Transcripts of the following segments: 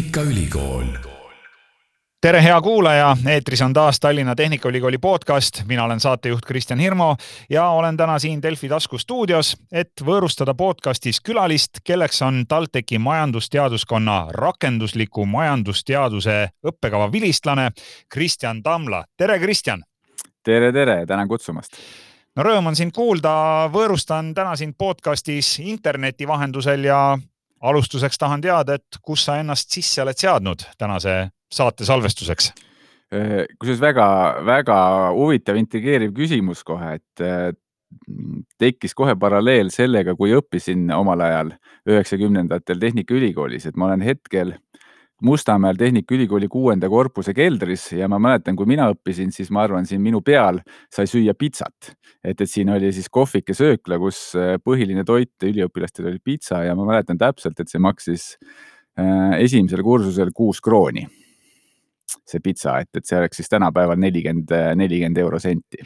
Tehnikaülikool. tere, hea kuulaja, eetris on taas Tallinna Tehnikaülikooli podcast, mina olen saatejuht Kristjan Hirmu ja olen täna siin Delfi taskustuudios, et võõrustada podcastis külalist, kelleks on TalTechi majandusteaduskonna rakendusliku majandusteaduse õppekava vilistlane Kristjan Tamla. tere, Kristjan. tere, tere, tänan kutsumast no rõõm on sind kuulda, võõrustan täna sind podcastis interneti vahendusel ja alustuseks tahan teada, et kus sa ennast sisse oled seadnud tänase saate salvestuseks? Äh, kusjuures väga-väga huvitav, intrigeeriv küsimus kohe, et äh, tekkis kohe paralleel sellega, kui õppisin omal ajal üheksakümnendatel Tehnikaülikoolis, et ma olen hetkel Mustamäel Tehnikaülikooli kuuenda korpuse keldris ja ma mäletan, kui mina õppisin, siis ma arvan, siin minu peal sai süüa pitsat. et, et siin oli siis kohvik ja söökla, kus äh, põhiline toit üliõpilastel oli pitsa ja ma mäletan täpselt, et see maksis äh, esimesel kursusel kuus krooni. see pitsa, et, et see oleks siis tänapäeval nelikümmend, nelikümmend eurosenti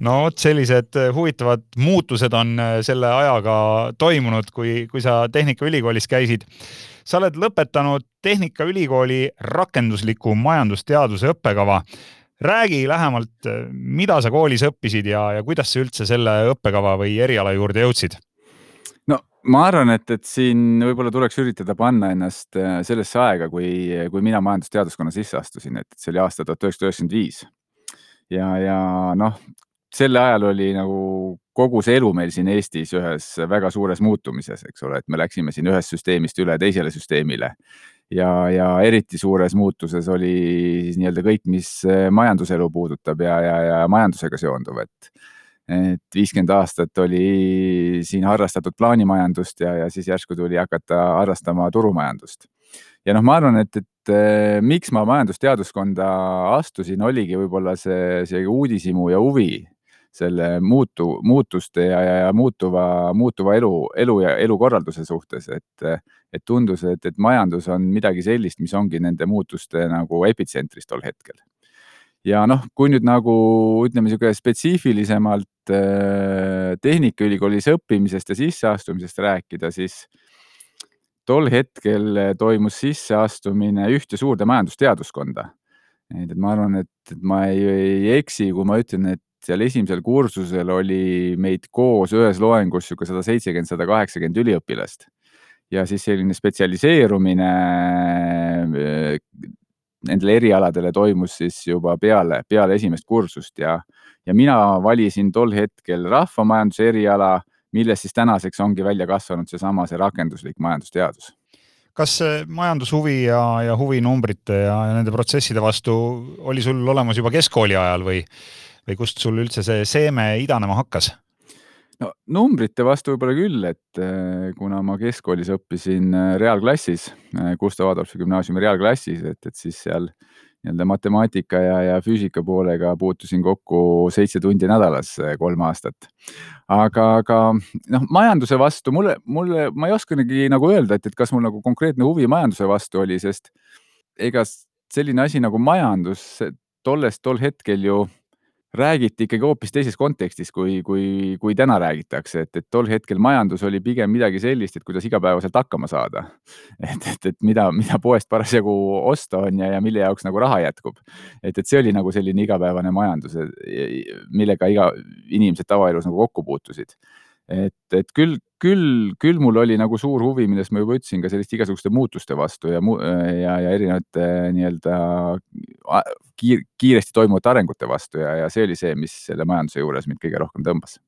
no vot, sellised huvitavad muutused on äh, selle ajaga toimunud, kui, kui sa Tehnikaülikoolis käisid sa oled lõpetanud Tehnikaülikooli rakendusliku majandusteaduse õppekava. räägi lähemalt, mida sa koolis õppisid ja, ja kuidas sa üldse selle õppekava või eriala juurde jõudsid? no ma arvan, et, et siin võib-olla tuleks üritada panna ennast äh, sellesse aega, kui, kui mina majandusteaduskonna sisse astusin, et see oli aasta tuhat üheksasada üheksakümmend viis. ja, ja noh, sel ajal oli nagu kogu see elu meil siin Eestis ühes väga suures muutumises, eks ole, et me läksime siin ühest süsteemist üle teisele süsteemile. ja, ja eriti suures muutuses oli siis nii-öelda kõik, mis majanduselu puudutab ja, ja, ja majandusega seonduv, et et viiskümmend aastat oli siin harrastatud plaanimajandust ja, ja siis järsku tuli hakata harrastama turumajandust. ja noh, ma arvan, et, et miks ma majandusteaduskonda astusin, oligi võib-olla see, see uudishimu ja huvi selle muutu, muutuste ja, ja, ja muutuva, muutuva elu, elu ja elukorralduse suhtes, et, et tundus, et, et majandus on midagi sellist, mis ongi nende muutuste nagu epitsentris tol hetkel. ja noh, kui nüüd nagu ütleme, niisugune spetsiifilisemalt äh, Tehnikaülikoolis õppimisest ja sisseastumisest rääkida, siis tol hetkel toimus sisseastumine ühte suurde majandusteaduskonda. et ma arvan, et ma ei, ei eksi, kui ma ütlen, et seal esimesel kursusel oli meid koos ühes loengus niisugune sada seitsekümmend, sada kaheksakümmend üliõpilast. ja siis selline spetsialiseerumine äh, nendele erialadele toimus siis juba peale, peale esimest kursust ja, ja mina valisin tol hetkel rahvamajanduse eriala, millest siis tänaseks ongi välja kasvanud seesama, see rakenduslik majandusteadus kas majandushuvi ja, ja huvi numbrite ja, ja nende protsesside vastu oli sul olemas juba keskkooli ajal või, või kust sul üldse see seeme idanema hakkas? no numbrite vastu võib-olla küll, et äh, kuna ma keskkoolis õppisin äh, reaalklassis, äh, Gustav Adolfi gümnaasiumi reaalklassis, et, et siis seal nii-öelda matemaatika ja, ja füüsika poolega puutusin kokku seitse tundi nädalas kolm aastat. aga, aga noh, majanduse vastu mulle, mulle, ma ei oskanegi nagu öelda, et, et kas mul nagu konkreetne huvi majanduse vastu oli, sest ega selline asi nagu majandus tollest tol hetkel ju räägiti ikkagi hoopis teises kontekstis, kui, kui, kui täna räägitakse, et, et tol hetkel majandus oli pigem midagi sellist, et kuidas igapäevaselt hakkama saada. et, et, et mida, mida poest parasjagu osta on ja, ja mille jaoks nagu raha jätkub. et, et see oli nagu selline igapäevane majandus, millega iga inimesed tavaelus nagu kokku puutusid et, et küll, küll, küll mul oli nagu suur huvi, millest ma juba ütlesin, ka selliste igasuguste muutuste vastu ja, ja, ja erinevate nii-öelda kiir, kiiresti toimuvate arengute vastu ja, ja see oli see, mis selle majanduse juures mind kõige rohkem tõmbas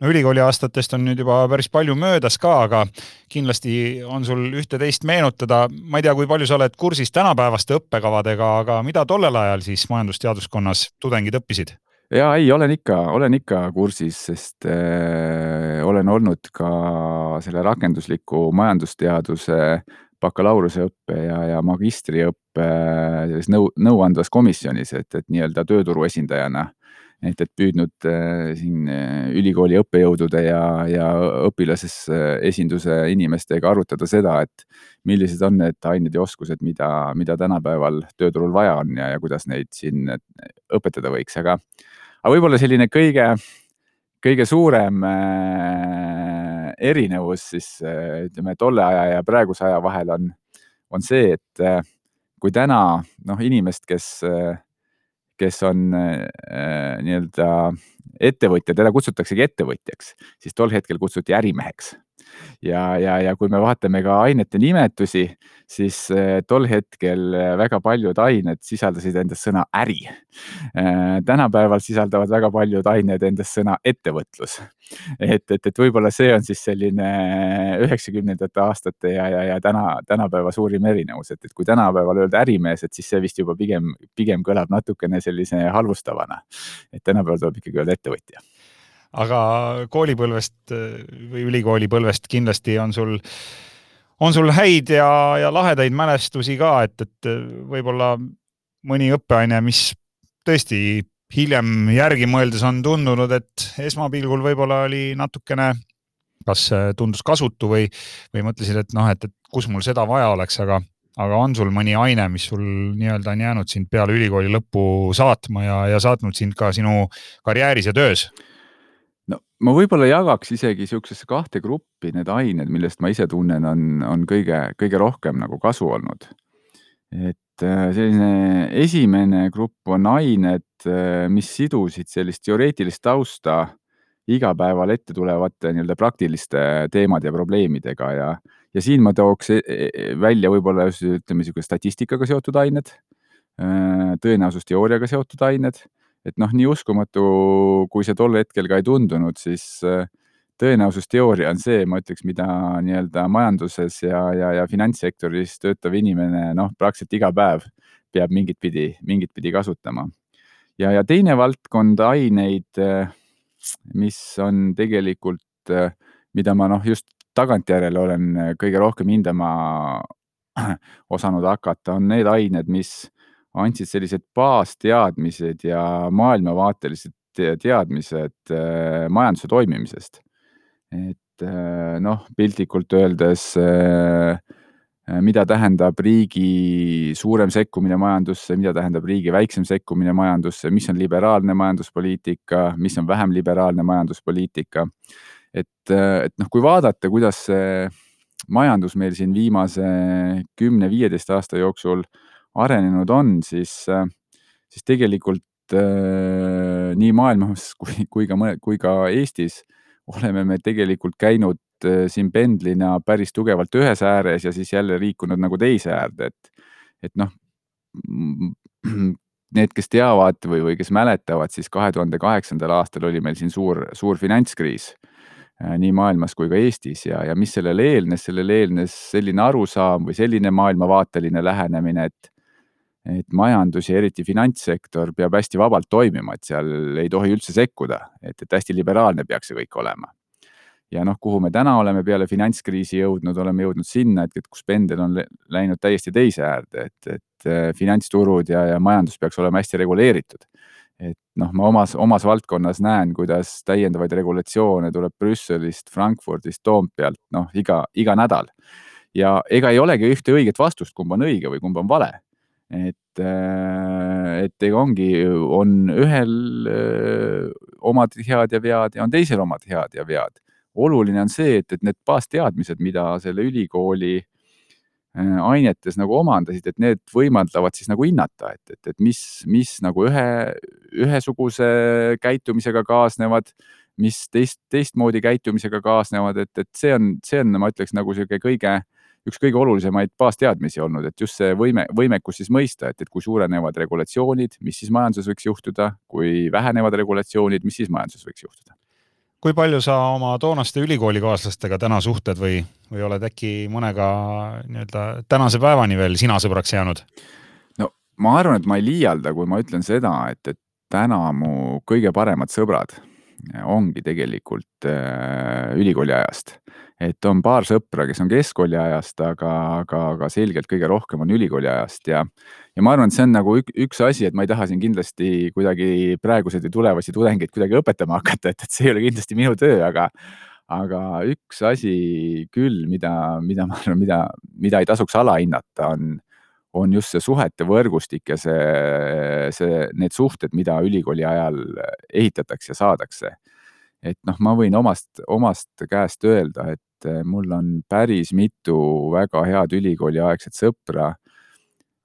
no ülikooli aastatest on nüüd juba päris palju möödas ka, aga kindlasti on sul ühte-teist meenutada. ma ei tea, kui palju sa oled kursis tänapäevaste õppekavadega, aga mida tollel ajal siis majandusteaduskonnas tudengid õppisid? Ja ei, olen ikka, olen ikka kursis, sest äh, olen olnud ka selle rakendusliku majandusteaduse bakalaureuseõppe ja, ja magistriõppe selles nõu, nõuandvas komisjonis, et, et nii-öelda tööturu esindajana. Et, et püüdnud äh, siin äh, ülikooli õppejõudude ja, ja õpilases äh, inimestega arutada seda, et millised on need ained ja oskused, mida, mida tänapäeval tööturul vaja on ja, ja kuidas neid siin õpetada võiks, aga aga võib-olla selline kõige, kõige suurem äh, erinevus siis äh, ütleme tolle aja ja praeguse aja vahel on, on see, et äh, kui täna noh, inimest, kes, kes on äh, nii-öelda ettevõtja, teda kutsutaksegi ettevõtjaks, siis tol hetkel kutsuti ärimeheks ja, ja, ja kui me vaatame ka ainete nimetusi, siis eh, tol hetkel eh, väga paljud ained sisaldasid endas sõna äri. Eh, tänapäeval sisaldavad väga paljud ained endas sõna ettevõtlus. et, et, et võib-olla see on siis selline üheksakümnendate aastate ja, ja, ja täna, tänapäeva suurim erinevus, et, et kui tänapäeval öelda ärimees, et siis see vist juba pigem, pigem kõlab natukene sellise halvustavana. et tänapäeval tuleb ikkagi öelda ettevõtja aga koolipõlvest või ülikoolipõlvest kindlasti on sul, on sul häid ja, ja lahedaid mälestusi ka, et, et võib-olla mõni õppeaine, mis tõesti hiljem järgi mõeldes on tundunud, et esmapilgul võib-olla oli natukene, kas tundus kasutu või, või mõtlesid, et noh, et, et kus mul seda vaja oleks, aga, aga on sul mõni aine, mis sul nii-öelda on jäänud sind peale ülikooli lõppu saatma ja, ja saatnud sind ka sinu karjääris ja töös? No ma võib-olla jagaks isegi niisugusesse kahte gruppi need ained, millest ma ise tunnen, on, on kõige, kõige rohkem nagu kasu olnud. et äh, selline esimene grupp on ained, äh, mis sidusid sellist teoreetilist tausta igapäeval ette tulevate nii-öelda praktiliste teemade ja probleemidega ja, ja siin ma tooks e, e, välja võib-olla ütleme niisugune statistikaga seotud ained, äh, tõenäosusteooriaga seotud ained et noh, nii uskumatu, kui see tol hetkel ka ei tundunud, siis äh, tõenäosusteooria on see, ma ütleks, mida nii-öelda majanduses ja, ja, ja finantssektoris töötav inimene noh, praktiliselt iga päev peab mingit pidi, mingit pidi kasutama. ja, ja teine valdkond aineid, äh, mis on tegelikult, äh, mida ma noh, just tagantjärele olen kõige rohkem hindama osanud hakata, on need ained, mis andsid sellised baasteadmised ja maailmavaatelised teadmised äh, majanduse toimimisest. et äh, noh, piltlikult öeldes, äh, mida tähendab riigi suurem sekkumine majandusse, mida tähendab riigi väiksem sekkumine majandusse, mis on liberaalne majanduspoliitika, mis on vähem liberaalne majanduspoliitika. et, et noh, kui vaadata, kuidas see majandus meil siin viimase kümne-viieteist aasta jooksul äh, arenenud on, siis, äh, siis tegelikult äh, nii maailmas kui, kui ka, kui ka Eestis oleme me tegelikult käinud äh, siin pendlina päris tugevalt ühes ääres ja siis jälle liikunud nagu teise äärde, et, et noh, need, kes teavad või, või kes mäletavad, siis kahe tuhande kaheksandal aastal oli meil siin suur, suur finantskriis nii maailmas kui ka Eestis ja, ja mis sellele eelnes, sellele eelnes selline arusaam või selline maailmavaateline lähenemine, et et majandus ja eriti finantssektor peab hästi vabalt toimima, et seal ei tohi üldse sekkuda, et, et hästi liberaalne peaks see kõik olema. ja noh, kuhu me täna oleme peale finantskriisi jõudnud, oleme jõudnud sinna, et, et kus pendel on läinud täiesti teise äärde, et, et äh, finantsturud ja, ja majandus peaks olema hästi reguleeritud. et noh, ma omas, omas valdkonnas näen, kuidas täiendavaid regulatsioone tuleb Brüsselist, Frankfurdist, Toompealt, noh, iga, iga nädal ja ega ei olegi ühte õiget vastust, kumb on õige või kumb on vale et, äh, et ega ongi, on ühel öö, äh, omad head ja vead ja on teisel omad head ja vead. oluline on see, et, et need baasteadmised, mida selle ülikooli äh, ainetes nagu omandasid, et need võimaldavad siis nagu hinnata, et, et, et mis, mis nagu ühe, ühesuguse käitumisega kaasnevad, mis teist, teistmoodi käitumisega kaasnevad, et, et see on, see on, ma ütleks nagu sihuke kõige üks kõige olulisemaid baasteadmisi olnud, et just see võime, võimekus siis mõista, et, et kui suurenevad regulatsioonid, mis siis majanduses võiks juhtuda, kui vähenevad regulatsioonid, mis siis majanduses võiks juhtuda. kui palju sa oma toonaste ülikoolikaaslastega täna suhtled või, või oled äkki mõnega nii-öelda tänase päevani veel sina sõbraks jäänud? no ma arvan, et ma ei liialda, kui ma ütlen seda, et, et täna mu kõige paremad sõbrad ongi tegelikult äh, ülikooli ajast et on paar sõpra, kes on keskkooli ajast, aga, aga, aga selgelt kõige rohkem on ülikooli ajast ja, ja ma arvan, et see on nagu ük, üks asi, et ma ei taha siin kindlasti kuidagi praeguseid või tulevasi tudengeid kuidagi õpetama hakata, et, et see ei ole kindlasti minu töö, aga, aga üks asi küll, mida, mida ma arvan, mida, mida ei tasuks alahinnata, on, on just see suhete võrgustik ja see, see, need suhted, mida ülikooli ajal ehitatakse ja saadakse et noh, ma võin omast, omast käest öelda, et mul on päris mitu väga head ülikooliaegset sõpra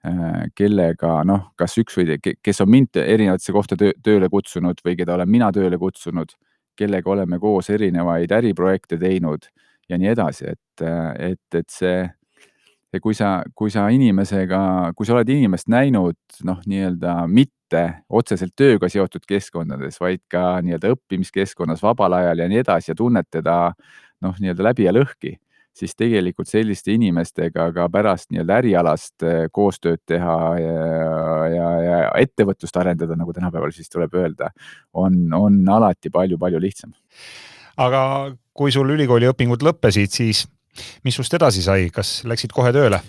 Äh, kellega noh, kas üks või kes on mind erinevatesse kohta töö, tööle kutsunud või keda olen mina tööle kutsunud, kellega oleme koos erinevaid äriprojekte teinud ja nii edasi, et, et, et see, ja kui sa, kui sa inimesega, kui sa oled inimest näinud noh, nii-öelda mitte otseselt tööga seotud keskkondades, vaid ka nii-öelda õppimiskeskkonnas, vabal ajal ja nii edasi ja tunned teda noh, nii-öelda läbi ja lõhki siis tegelikult selliste inimestega ka pärast nii-öelda ärialast eh, koostööd teha ja, ja, ja ettevõtlust arendada, nagu tänapäeval siis tuleb öelda, on, on alati palju-palju lihtsam. aga kui sul ülikooli õpingud lõppesid, siis mis sust edasi sai, kas läksid kohe tööle?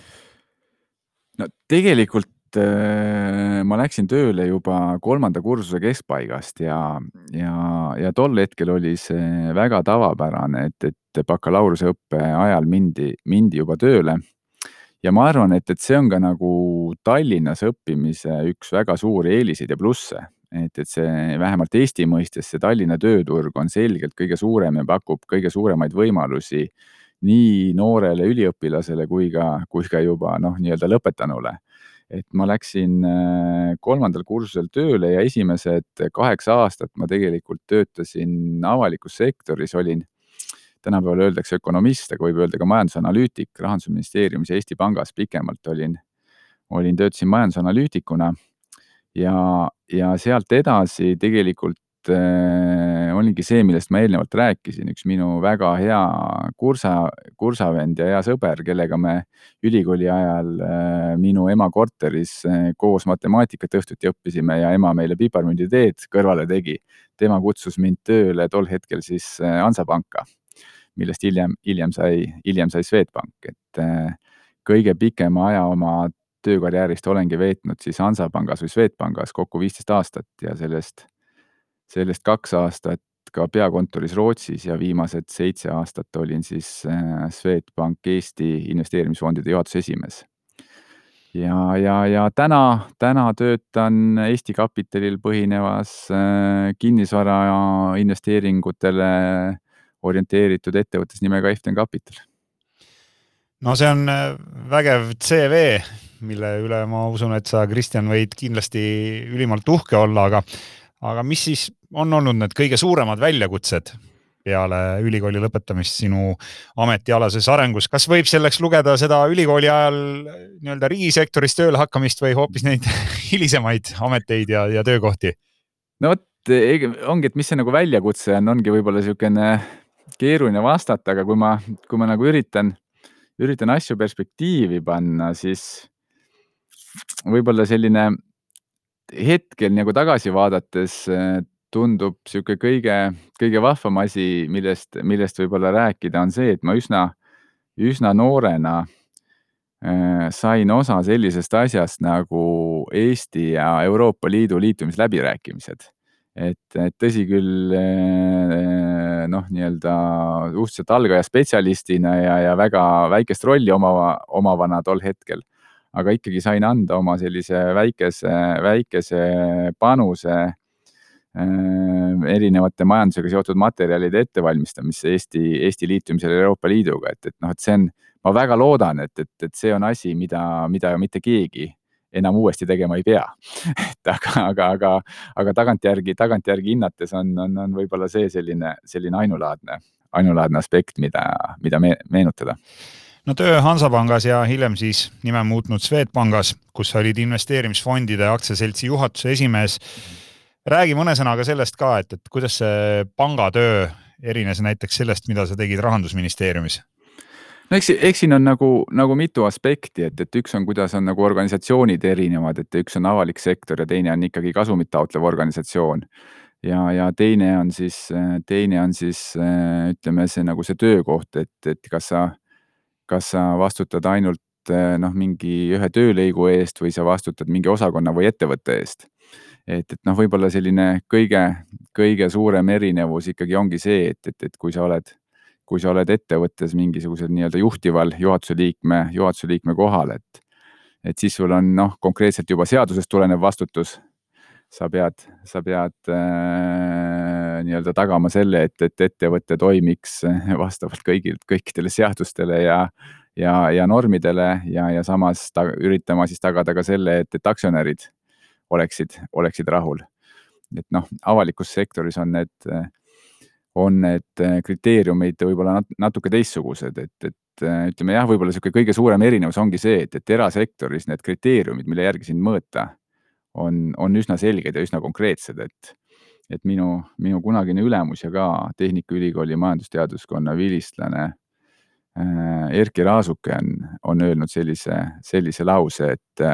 no tegelikult äh, ma läksin tööle juba kolmanda kursuse keskpaigast ja, ja, ja tol hetkel oli see väga tavapärane, et, et bakalaureuseõppe ajal mindi, mindi juba tööle. ja ma arvan, et, et see on ka nagu Tallinnas õppimise üks väga suuri eeliseid ja plusse, et, et see vähemalt Eesti mõistes see Tallinna tööturg on selgelt kõige suurem ja pakub kõige suuremaid võimalusi nii noorele üliõpilasele kui ka, kui ka juba noh, nii-öelda lõpetanule et ma läksin äh, kolmandal kursusel tööle ja esimesed kaheksa aastat ma tegelikult töötasin avalikus sektoris, olin, tänapäeval öeldakse ökonomist, aga võib öelda ka majandusanalüütik Rahandusministeeriumis ja Eesti Pangas pikemalt olin, olin, töötasin majandusanalüütikuna ja, ja sealt edasi tegelikult äh, oligi see, millest ma eelnevalt rääkisin, üks minu väga hea kursa, kursavend ja hea sõber, kellega me ülikooli ajal äh, minu ema korteris äh, koos matemaatikat õhtuti õppisime ja ema meile piparmünditeed kõrvale tegi. tema kutsus mind tööle tol hetkel siis äh, Hansapanka, millest hiljem, hiljem sai, hiljem sai Swedbank, et kõige pikema aja oma töökarjäärist olengi veetnud siis Hansapangas või Swedbankis kokku viisteist aastat ja sellest sellest kaks aastat ka peakontoris Rootsis ja viimased seitse aastat olin siis äh, Swedbank Eesti investeerimisfondide juhatuse esimees. ja, ja, ja täna, täna töötan Eesti kapitalil põhinevas äh, kinnisvara investeeringutele orienteeritud ettevõttes nimega Eften Capital. no see on äh, vägev CV, mille üle ma usun, et sa, Kristjan, võid kindlasti ülimalt uhke olla, aga aga mis siis on olnud need kõige suuremad väljakutsed peale ülikooli lõpetamist sinu ametialases arengus, kas võib selleks lugeda seda ülikooli ajal nii-öelda riigisektoris tööle hakkamist või hoopis neid hilisemaid ameteid ja, ja töökohti? no vot, ongi, et mis see nagu väljakutse on, ongi võib-olla niisugune keeruline vastata, aga kui ma, kui ma nagu üritan, üritan asju perspektiivi panna, siis võib-olla selline hetkel nagu tagasi vaadates tundub niisugune kõige, kõige vahvam asi, millest, millest võib-olla rääkida, on see, et ma üsna, üsna noorena äh, sain osa sellisest asjast nagu Eesti ja Euroopa Liidu liitumisläbirääkimised. et, et tõsi küll äh, noh, nii-öelda suhteliselt algaja spetsialistina ja, ja väga väikest rolli omava, omavana tol hetkel aga ikkagi sain anda oma sellise väikese, väikese panuse erinevate majandusega seotud materjalide ettevalmistamisse Eesti, Eesti liitumisel Euroopa Liiduga, et, et noh, et see on, ma väga loodan, et, et, et see on asi, mida, mida mitte keegi enam uuesti tegema ei pea. et aga, aga, aga, aga tagantjärgi, tagantjärgi hinnates on, on, on võib-olla see selline, selline ainulaadne, ainulaadne aspekt, mida, mida me, meenutada no töö Hansapangas ja hiljem siis nime muutnud Swedbankis, kus olid investeerimisfondide aktsiaseltsi juhatuse esimees. Räägi mõne sõnaga sellest ka, et, et kuidas see pangatöö erines näiteks sellest, mida sa tegid rahandusministeeriumis? no eks, eks siin on nagu, nagu mitu aspekti, et, et üks on, kuidas on nagu organisatsioonid erinevad, et üks on avalik sektor ja teine on ikkagi kasumit taotlev organisatsioon. ja, ja teine on siis, teine on siis ütleme, see nagu see töökoht, et, et kas sa kas sa vastutad ainult noh, mingi ühe töölõigu eest või sa vastutad mingi osakonna või ettevõtte eest. Et, et noh, võib-olla selline kõige, kõige suurem erinevus ikkagi ongi see, et, et, et kui sa oled, kui sa oled ettevõttes mingisugusel nii-öelda juhtival juhatuse liikme, juhatuse liikme kohal, et, et siis sul on noh, konkreetselt juba seadusest tulenev vastutus. Sa pead, sa pead äh, nii-öelda tagama selle, et, et ettevõte toimiks vastavalt kõigil, kõikidele seadustele ja, ja, ja normidele ja, ja samas ta, üritama siis tagada ka selle, et, et aktsionärid oleksid, oleksid rahul. et noh, avalikus sektoris on need, on need kriteeriumid võib-olla nat natuke teistsugused, et, et ütleme jah, võib-olla niisugune kõige suurem erinevus ongi see, et, et erasektoris need kriteeriumid, mille järgi sind mõõta, on, on üsna selged ja üsna konkreetsed, et et minu, minu kunagine ülemus ja ka Tehnikaülikooli majandusteaduskonna vilistlane äh, Erkki Raasuke on, on öelnud sellise, sellise lause, et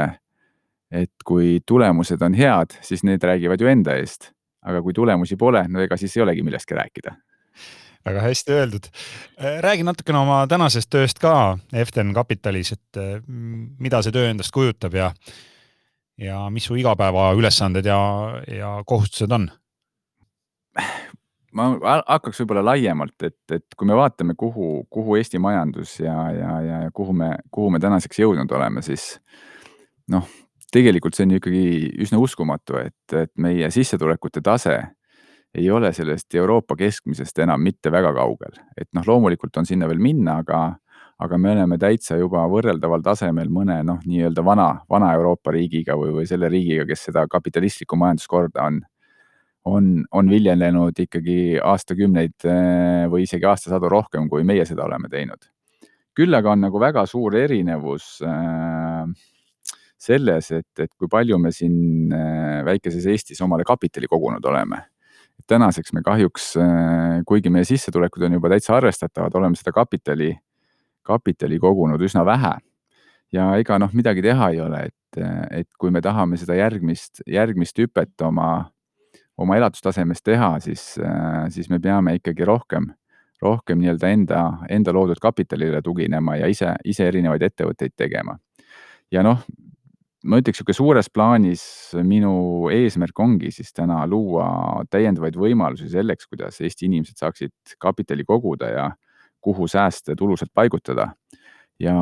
et kui tulemused on head, siis need räägivad ju enda eest, aga kui tulemusi pole, no ega siis ei olegi millestki rääkida. väga hästi öeldud. räägi natukene oma tänasest tööst ka Eften Kapitalis, et mida see töö endast kujutab ja, ja mis su igapäevaülesanded ja, ja kohustused on? ma hakkaks võib-olla laiemalt, et, et kui me vaatame, kuhu, kuhu Eesti majandus ja, ja, ja, ja kuhu me, kuhu me tänaseks jõudnud oleme, siis noh, tegelikult see on ju ikkagi üsna uskumatu, et, et meie sissetulekute tase ei ole sellest Euroopa keskmisest enam mitte väga kaugel, et noh, loomulikult on sinna veel minna, aga, aga me oleme täitsa juba võrreldaval tasemel mõne noh, nii-öelda vana, vana Euroopa riigiga või, või selle riigiga, kes seda kapitalistlikku majanduskorda on, on, on viljelenud ikkagi aastakümneid eh, või isegi aastasadu rohkem, kui meie seda oleme teinud. küll aga on nagu väga suur erinevus äh, selles, et, et kui palju me siin äh, väikeses Eestis omale kapitali kogunud oleme. tänaseks me kahjuks, äh, kuigi meie sissetulekud on juba täitsa arvestatavad, oleme seda kapitali, kapitali kogunud üsna vähe. ja ega noh, midagi teha ei ole, et, et kui me tahame seda järgmist, järgmist hüpet oma, oma elatustasemes teha, siis, äh, siis me peame ikkagi rohkem rohkem nii-öelda enda, enda loodud kapitalile tuginema ja ise, ise erinevaid ettevõtteid tegema. ja noh, ma ütleks niisugune suures plaanis minu eesmärk ongi siis täna luua täiendavaid võimalusi selleks, kuidas Eesti inimesed saaksid kapitali koguda ja kuhu sääste tulusalt paigutada. ja,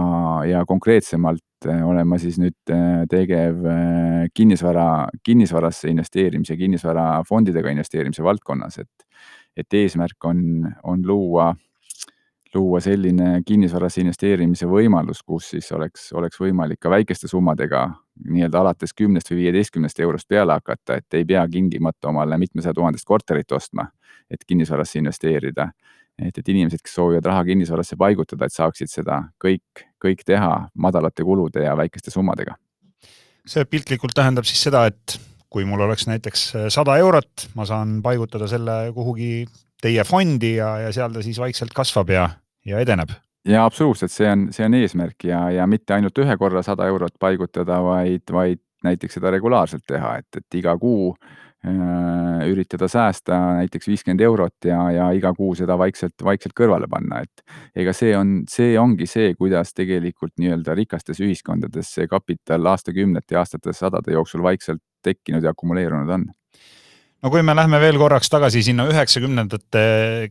ja konkreetsemalt äh, olen ma siis nüüd äh, tegev äh, kinnisvara, kinnisvarasse investeerimise, kinnisvarafondidega investeerimise valdkonnas, et, et eesmärk on, on luua luua selline kinnisvarasse investeerimise võimalus, kus siis oleks, oleks võimalik ka väikeste summadega nii-öelda alates kümnest või viieteistkümnest eurost peale hakata, et ei pea tingimata omale mitmesaja tuhandest korterit ostma, et kinnisvarasse investeerida. et, et inimesed, kes soovivad raha kinnisvarasse paigutada, et saaksid seda kõik, kõik teha madalate kulude ja väikeste summadega. see piltlikult tähendab siis seda, et kui mul oleks näiteks sada eurot, ma saan paigutada selle kuhugi teie fondi ja, ja seal ta siis vaikselt kasvab ja, ja edeneb. Ja absoluutselt, see on, see on eesmärk ja, ja mitte ainult ühe korra sada eurot paigutada, vaid, vaid näiteks seda regulaarselt teha, et, et iga kuu äh, üritada säästa näiteks viiskümmend eurot ja, ja iga kuu seda vaikselt, vaikselt kõrvale panna, et ega see on, see ongi see, kuidas tegelikult nii-öelda rikastes ühiskondades see kapital aastakümnete ja aastate sadade jooksul vaikselt tekkinud ja akumuleerunud on no kui me lähme veel korraks tagasi sinna üheksakümnendate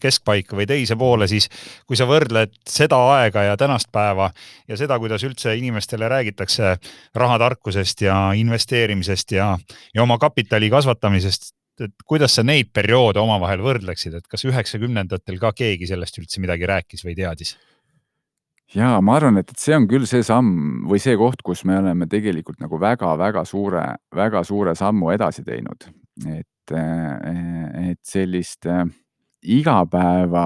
keskpaika või teise poole, siis kui sa võrdled seda aega ja tänast päeva ja seda, kuidas üldse inimestele räägitakse rahatarkusest ja investeerimisest ja, ja oma kapitali kasvatamisest, et kuidas sa neid perioode omavahel võrdleksid, et kas üheksakümnendatel ka keegi sellest üldse midagi rääkis või teadis? ja ma arvan, et, et see on küll see samm või see koht, kus me oleme tegelikult nagu väga-väga suure, väga suure sammu edasi teinud. et et, et sellist äh, igapäeva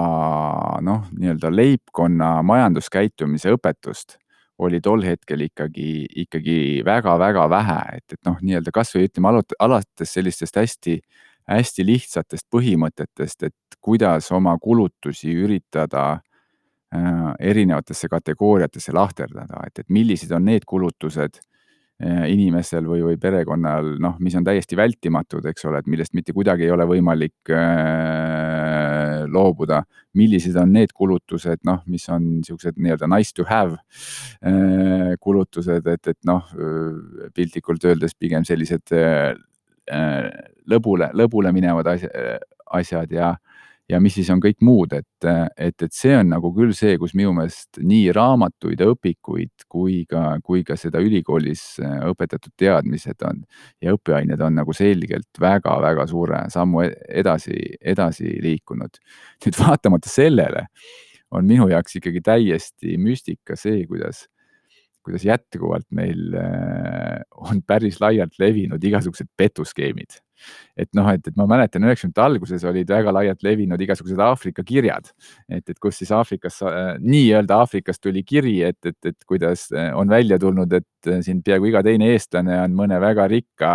noh, nii-öelda leibkonna majanduskäitumise õpetust oli tol hetkel ikkagi, ikkagi väga-väga vähe, et, et noh, nii-öelda kasvõi ütleme alates sellistest hästi, hästi lihtsatest põhimõtetest, et kuidas oma kulutusi üritada äh, erinevatesse kategooriatesse lahterdada, et, et millised on need kulutused inimesel või, või perekonnal, noh, mis on täiesti vältimatud, eks ole, et millest mitte kuidagi ei ole võimalik äh, loobuda. millised on need kulutused, noh, mis on niisugused nii-öelda nice to have äh, kulutused, et, et noh, äh, piltlikult öeldes pigem sellised äh, äh lõbule, lõbule minevad asjad ja, ja mis siis on kõik muud, et, et, et see on nagu küll see, kus minu meelest nii raamatuid õpikuid kui ka, kui ka seda ülikoolis äh, õpetatud teadmised on ja õppeained on nagu selgelt väga-väga suure sammu e-, edasi, edasi liikunud. nüüd vaatamata sellele on minu jaoks ikkagi täiesti müstika see, kuidas kuidas jätkuvalt meil äh, on päris laialt levinud igasugused petuskeemid. Et noh, et, et ma mäletan üheksakümnendate alguses olid väga laialt levinud igasugused Aafrika kirjad, et, et kus siis Aafrikas äh,, nii-öelda Aafrikast tuli kiri, et, et, et kuidas äh, on välja tulnud, et siin peaaegu iga teine eestlane on mõne väga rikka,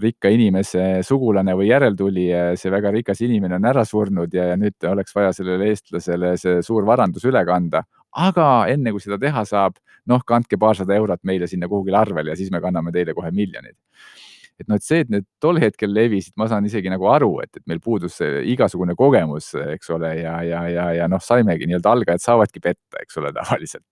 rikka inimese sugulane või järeltulija ja see väga rikas inimene on ära surnud ja, ja nüüd oleks vaja sellele eestlasele see suur varandus üle kanda. Aga enne kui seda teha saab, noh, kandke paarsada eurot meile sinna kuhugile arvele ja siis me kanname teile kohe miljonid et noh, et see, et need tol hetkel levisid, ma saan isegi nagu aru, et, et meil puudus igasugune kogemus, eks ole, ja, ja, ja, ja noh, saimegi nii-öelda algajad saavadki petta, eks ole, tavaliselt.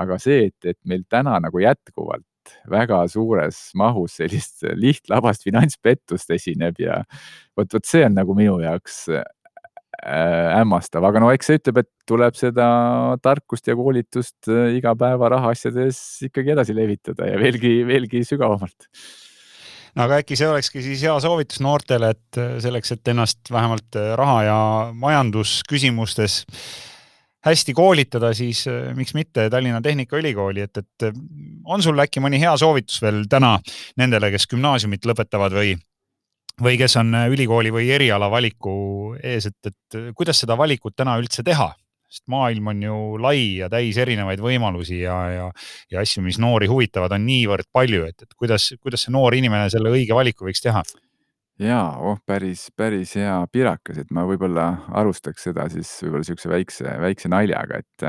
aga see, et, et meil täna nagu jätkuvalt väga suures mahus sellist lihtlabast finantspettust esineb ja vot, vot see on nagu minu jaoks hämmastav, aga no eks see ütleb, et tuleb seda tarkust ja koolitust äh, igapäeva rahaasjades ikkagi edasi levitada ja veelgi, veelgi sügavamalt. No aga äkki see olekski siis hea soovitus noortele, et äh, selleks, et ennast vähemalt äh, raha ja majandusküsimustes hästi koolitada, siis äh, miks mitte Tallinna Tehnikaülikooli, et, et on sul äkki mõni hea soovitus veel täna nendele, kes gümnaasiumit lõpetavad või, või kes on ülikooli või eriala valiku ees, et, et kuidas seda valikut täna üldse teha? sest maailm on ju lai ja täis erinevaid võimalusi ja, ja, ja asju, mis noori huvitavad, on niivõrd palju, et, et kuidas, kuidas see noor inimene selle õige valiku võiks teha? ja, oh päris, päris hea pirakas, et ma võib-olla alustaks seda siis võib-olla niisuguse väikse, väikse naljaga, et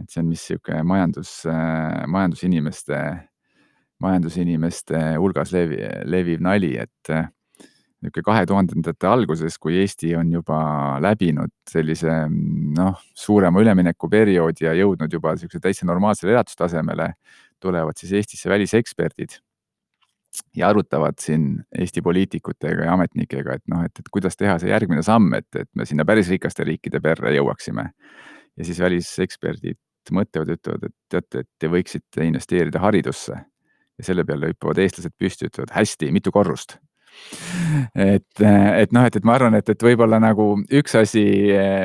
et see on vist niisugune majandus, majandusinimeste, majandusinimeste hulgas levi, leviv nali, et niisugune kahe tuhandendate alguses, kui Eesti on juba läbinud sellise noh, suurema üleminekuperioodi ja jõudnud juba niisuguse täitsa normaalsele elatustasemele, tulevad siis Eestisse väliseksperdid ja arutavad siin Eesti poliitikutega ja ametnikega, et noh, et, et kuidas teha see järgmine samm, et, et me sinna päris rikaste riikide perre jõuaksime. ja siis väliseksperdid mõtlevad, ütlevad, et teate, et te võiksite investeerida haridusse ja selle peale hüppavad eestlased püsti, ütlevad hästi, mitu korrust et, et noh, et, et ma arvan, et, et võib-olla nagu üks asi,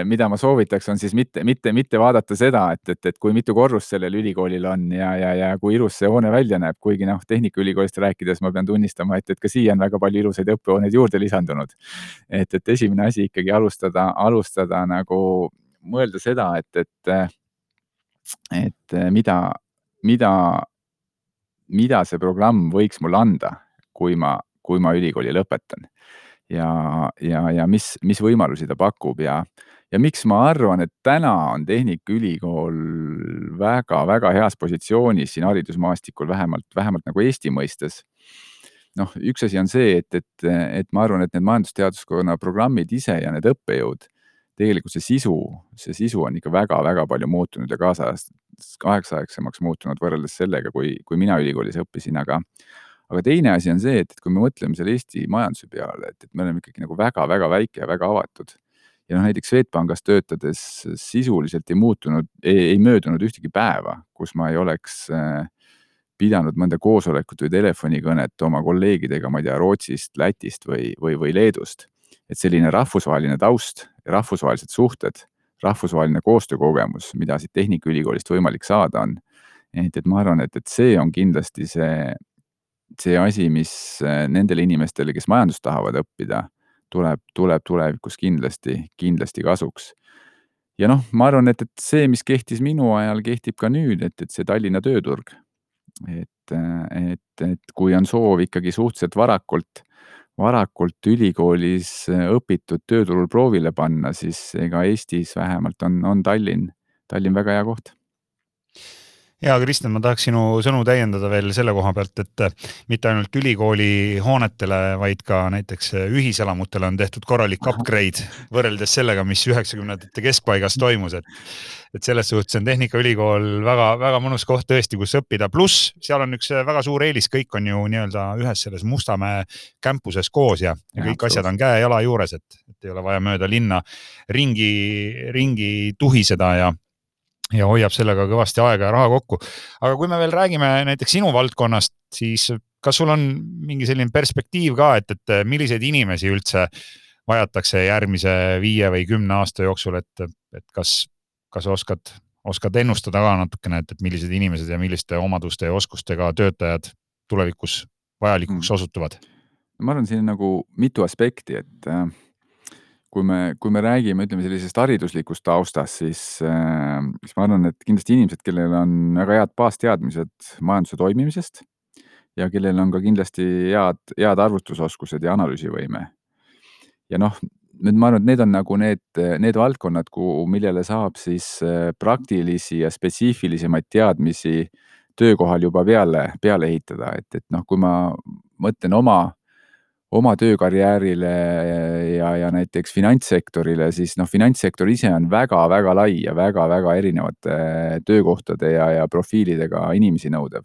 mida ma soovitaks, on siis mitte, mitte, mitte vaadata seda, et, et, et kui mitu korrust sellel ülikoolil on ja, ja, ja kui ilus see hoone välja näeb, kuigi noh, Tehnikaülikoolist rääkides ma pean tunnistama, et, et ka siia on väga palju ilusaid õppehooneid juurde lisandunud. et, et esimene asi ikkagi alustada, alustada nagu mõelda seda, et, et, et mida, mida, mida see programm võiks mulle anda, kui ma kui ma ülikooli lõpetan. ja, ja, ja mis, mis võimalusi ta pakub ja, ja miks ma arvan, et täna on Tehnikaülikool väga-väga heas positsioonis siin haridusmaastikul, vähemalt, vähemalt nagu Eesti mõistes noh, üks asi on see, et, et, et ma arvan, et need majandusteaduskonna programmid ise ja need õppejõud, tegelikult see sisu, see sisu on ikka väga-väga palju muutunud ja kaasajast, kaasaegsemaks muutunud võrreldes sellega, kui, kui mina ülikoolis õppisin, aga aga teine asi on see, et, et kui me mõtleme selle Eesti majanduse peale, et, et me oleme ikkagi nagu väga-väga väike ja väga avatud. ja noh, näiteks Swedbankis töötades sisuliselt ei muutunud, ei möödunud ühtegi päeva, kus ma ei oleks äh, pidanud mõnda koosolekut või telefonikõnet oma kolleegidega, ma ei tea, Rootsist, Lätist või, või, või Leedust. et selline rahvusvaheline taust, rahvusvahelised suhted, rahvusvaheline koostöökogemus, mida siit Tehnikaülikoolist võimalik saada on. et, et ma arvan, et, et see on kindlasti see, see asi, mis äh, nendele inimestele, kes majandust tahavad õppida, tuleb, tuleb tulevikus kindlasti, kindlasti kasuks. ja noh, ma arvan, et, et see, mis kehtis minu ajal, kehtib ka nüüd, et, et see Tallinna tööturg. et, äh, et, et kui on soov ikkagi suhteliselt varakult, varakult ülikoolis äh, õpitud tööturul proovile panna, siis ega Eestis vähemalt on, on Tallinn, Tallinn väga hea koht ja Kristjan, ma tahaks sinu sõnu täiendada veel selle koha pealt, et äh, mitte ainult ülikooli hoonetele, vaid ka näiteks äh, ühiselamutele on tehtud korralik upgrade võrreldes sellega, mis üheksakümnendate keskpaigas toimus, et et selles suhtes on Tehnikaülikool väga-väga mõnus koht tõesti, kus õppida, pluss seal on üks äh, väga suur eelis, kõik on ju nii-öelda ühes selles Mustamäe campuses koos ja, ja kõik ja, asjad on käe-jala juures, et, et ei ole vaja mööda linna ringi, ringi tuhiseda ja ja hoiab sellega kõvasti aega ja raha kokku. aga kui me veel räägime näiteks sinu valdkonnast, siis kas sul on mingi selline perspektiiv ka, et, et milliseid inimesi üldse vajatakse järgmise viie või kümne aasta jooksul, et, et kas, kas oskad, oskad ennustada ka natukene, et, et millised inimesed ja milliste omaduste ja oskustega töötajad tulevikus vajalikuks mm. osutuvad? ma arvan, siin on nagu mitu aspekti, et äh kui me, kui me räägime, ütleme sellisest hariduslikust taustast, siis äh,, siis ma arvan, et kindlasti inimesed, kellel on väga head baasteadmised majanduse toimimisest ja kellel on ka kindlasti head, head arvutusoskused ja analüüsivõime. ja noh, nüüd ma arvan, et need on nagu need, need valdkonnad, kuhu, millele saab siis äh, praktilisi ja spetsiifilisemaid teadmisi töökohal juba peale, peale ehitada, et, et noh, kui ma mõtlen oma oma töökarjäärile ja, ja näiteks finantssektorile, siis noh, finantssektor ise on väga-väga lai ja väga-väga erinevate töökohtade ja, ja profiilidega inimesi nõudev.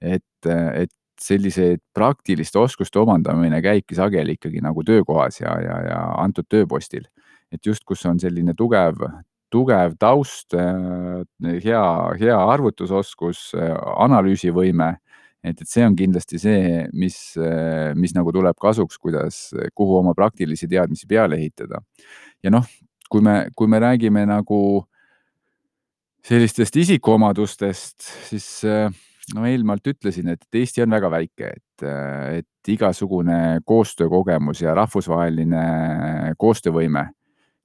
et, et selliseid praktiliste oskuste omandamine käibki sageli ikkagi nagu töökohas ja, ja, ja antud tööpostil. et just, kus on selline tugev, tugev taust, hea, hea arvutusoskus, analüüsivõime et, et see on kindlasti see, mis, mis nagu tuleb kasuks, kuidas, kuhu oma praktilisi teadmisi peale ehitada. ja noh, kui me, kui me räägime nagu sellistest isikuomadustest, siis no eelnevalt ütlesin, et Eesti on väga väike, et, et igasugune koostöökogemus ja rahvusvaheline koostöövõime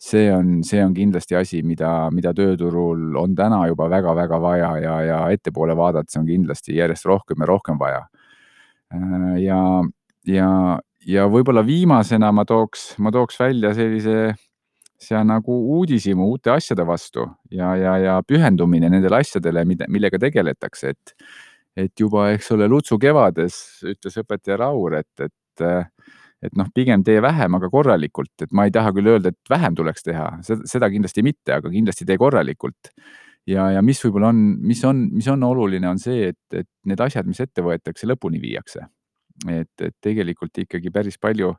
see on, see on kindlasti asi, mida, mida tööturul on täna juba väga-väga vaja ja, ja ettepoole vaadates on kindlasti järjest rohkem ja rohkem vaja. Äh, ja, ja, ja võib-olla viimasena ma tooks, ma tooks välja sellise, see nagu uudishimu uute asjade vastu ja, ja, ja pühendumine nendele asjadele, mida, millega tegeletakse, et, et juba, eks ole, Lutsu kevades ütles õpetaja Raur, et, et et noh, pigem tee vähem, aga korralikult, et ma ei taha küll öelda, et vähem tuleks teha, seda kindlasti mitte, aga kindlasti tee korralikult. ja, ja mis võib-olla on, mis on, mis on oluline, on see, et, et need asjad, mis ette võetakse, lõpuni viiakse. et, et tegelikult ikkagi päris palju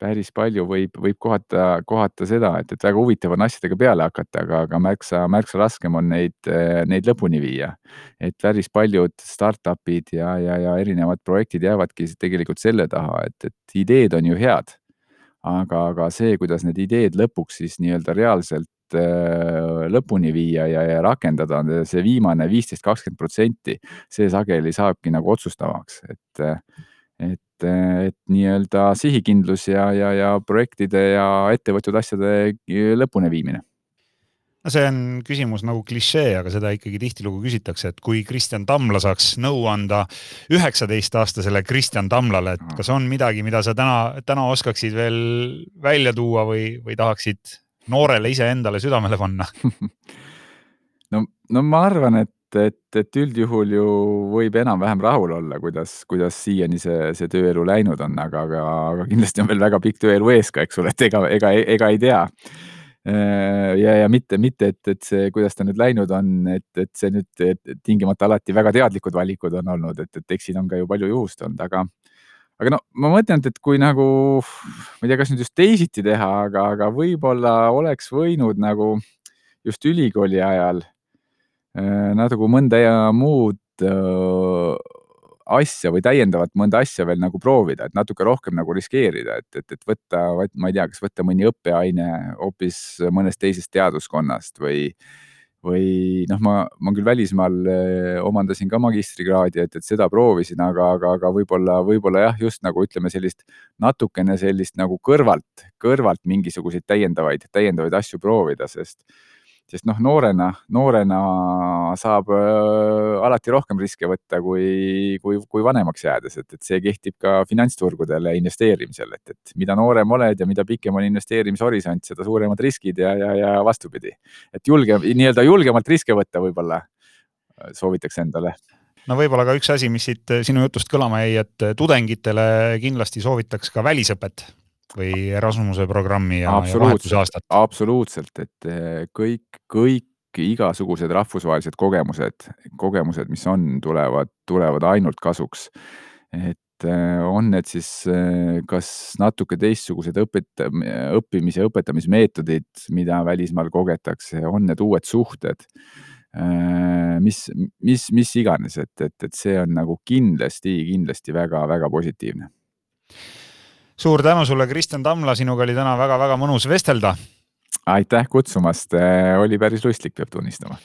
päris palju võib, võib kohata, kohata seda, et, et väga huvitav on asjadega peale hakata, aga, aga märksa, märksa raskem on neid, neid lõpuni viia. et päris paljud startup'id ja, ja, ja erinevad projektid jäävadki tegelikult selle taha, et, et ideed on ju head. aga, aga see, kuidas need ideed lõpuks siis nii-öelda reaalselt äh, lõpuni viia ja, ja rakendada, on see viimane viisteist, kakskümmend protsenti, see sageli saabki nagu otsustavaks, et et, et nii-öelda sihikindlus ja, ja, ja projektide ja ette võetud asjade lõpuni viimine. No see on küsimus nagu klišee, aga seda ikkagi tihtilugu küsitakse, et kui Kristjan Tamla saaks nõu anda üheksateistaastasele Kristjan Tamlale, et kas on midagi, mida sa täna, täna oskaksid veel välja tuua või, või tahaksid noorele iseendale südamele panna? No, no ma arvan, et et, et üldjuhul ju võib enam-vähem rahul olla, kuidas, kuidas siiani see, see tööelu läinud on, aga, aga, aga kindlasti on veel väga pikk tööelu ees ka, eks ole, et ega, ega, ega ei tea. ja, ja mitte, mitte, et, et see, kuidas ta nüüd läinud on, et, et see nüüd et tingimata alati väga teadlikud valikud on olnud, et, et eks siin on ka ju palju juhust olnud, aga aga no ma mõtlen, et kui nagu, ma ei tea, kas nüüd just teisiti teha, aga, aga võib-olla oleks võinud nagu just ülikooli ajal Äh, natuke mõnda muud äh, asja või täiendavat mõnda asja veel nagu proovida, et natuke rohkem nagu riskeerida, et, et, et võtta, ma ei tea, kas võtta mõni õppeaine hoopis mõnest teisest teaduskonnast või, või noh, ma, ma küll välismaal äh, omandasin ka magistrikraadi, et, et seda proovisin, aga, aga, aga võib-olla, võib-olla jah, just nagu ütleme, sellist natukene sellist nagu kõrvalt, kõrvalt mingisuguseid täiendavaid, täiendavaid asju proovida, sest sest noh, noorena, noorena saab äh, alati rohkem riske võtta kui, kui, kui vanemaks jäädes, et, et see kehtib ka finantsturgudele investeerimisel, et, et mida noorem oled ja mida pikem on investeerimishorisont, seda suuremad riskid ja, ja, ja vastupidi. et julge, nii-öelda julgemalt riske võtta võib-olla soovitaks endale no võib-olla ka üks asi, mis siit sinu jutust kõlama jäi, et tudengitele kindlasti soovitaks ka välisõpet või Erasmuse programmi ja, ja vahetusaastat. absoluutselt, et kõik, kõik igasugused rahvusvahelised kogemused, kogemused, mis on, tulevad, tulevad ainult kasuks. et äh, on need siis äh, kas natuke teistsugused õpet-, õppimis- ja õpetamismeetodid, mida välismaal kogetakse, on need uued suhted, mis, mis, mis iganes, et, et, et see on nagu kindlasti, kindlasti väga-väga positiivne. Suur tänu sulle, Kristjan Tamla, sinuga oli täna väga-väga mõnus vestelda aitäh kutsumast, oli päris lustlik, peab tunnistama.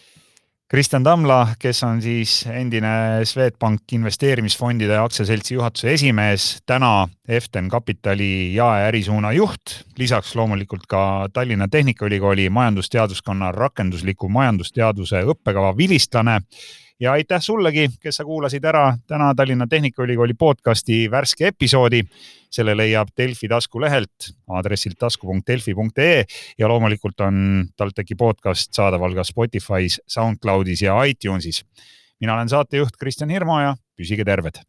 Kristjan Tamla, kes on siis endine Swedbank investeerimisfondide aktsiaseltsi juhatuse esimees, täna Eften Kapitali jaeärisuuna juht, lisaks loomulikult ka Tallinna Tehnikaülikooli majandusteaduskonna rakendusliku majandusteaduse õppekava vilistlane ja aitäh sullegi, kes sa kuulasid ära täna Tallinna Tehnikaülikooli podcasti värske episoodi. selle leiab Delfi taskulehelt aadressilt tasku.delfi.ee ja loomulikult on TalTechi podcast saadaval ka Spotify's, SoundCloudis ja iTunesis. mina olen saatejuht Kristjan Hirmu ja püsige terved.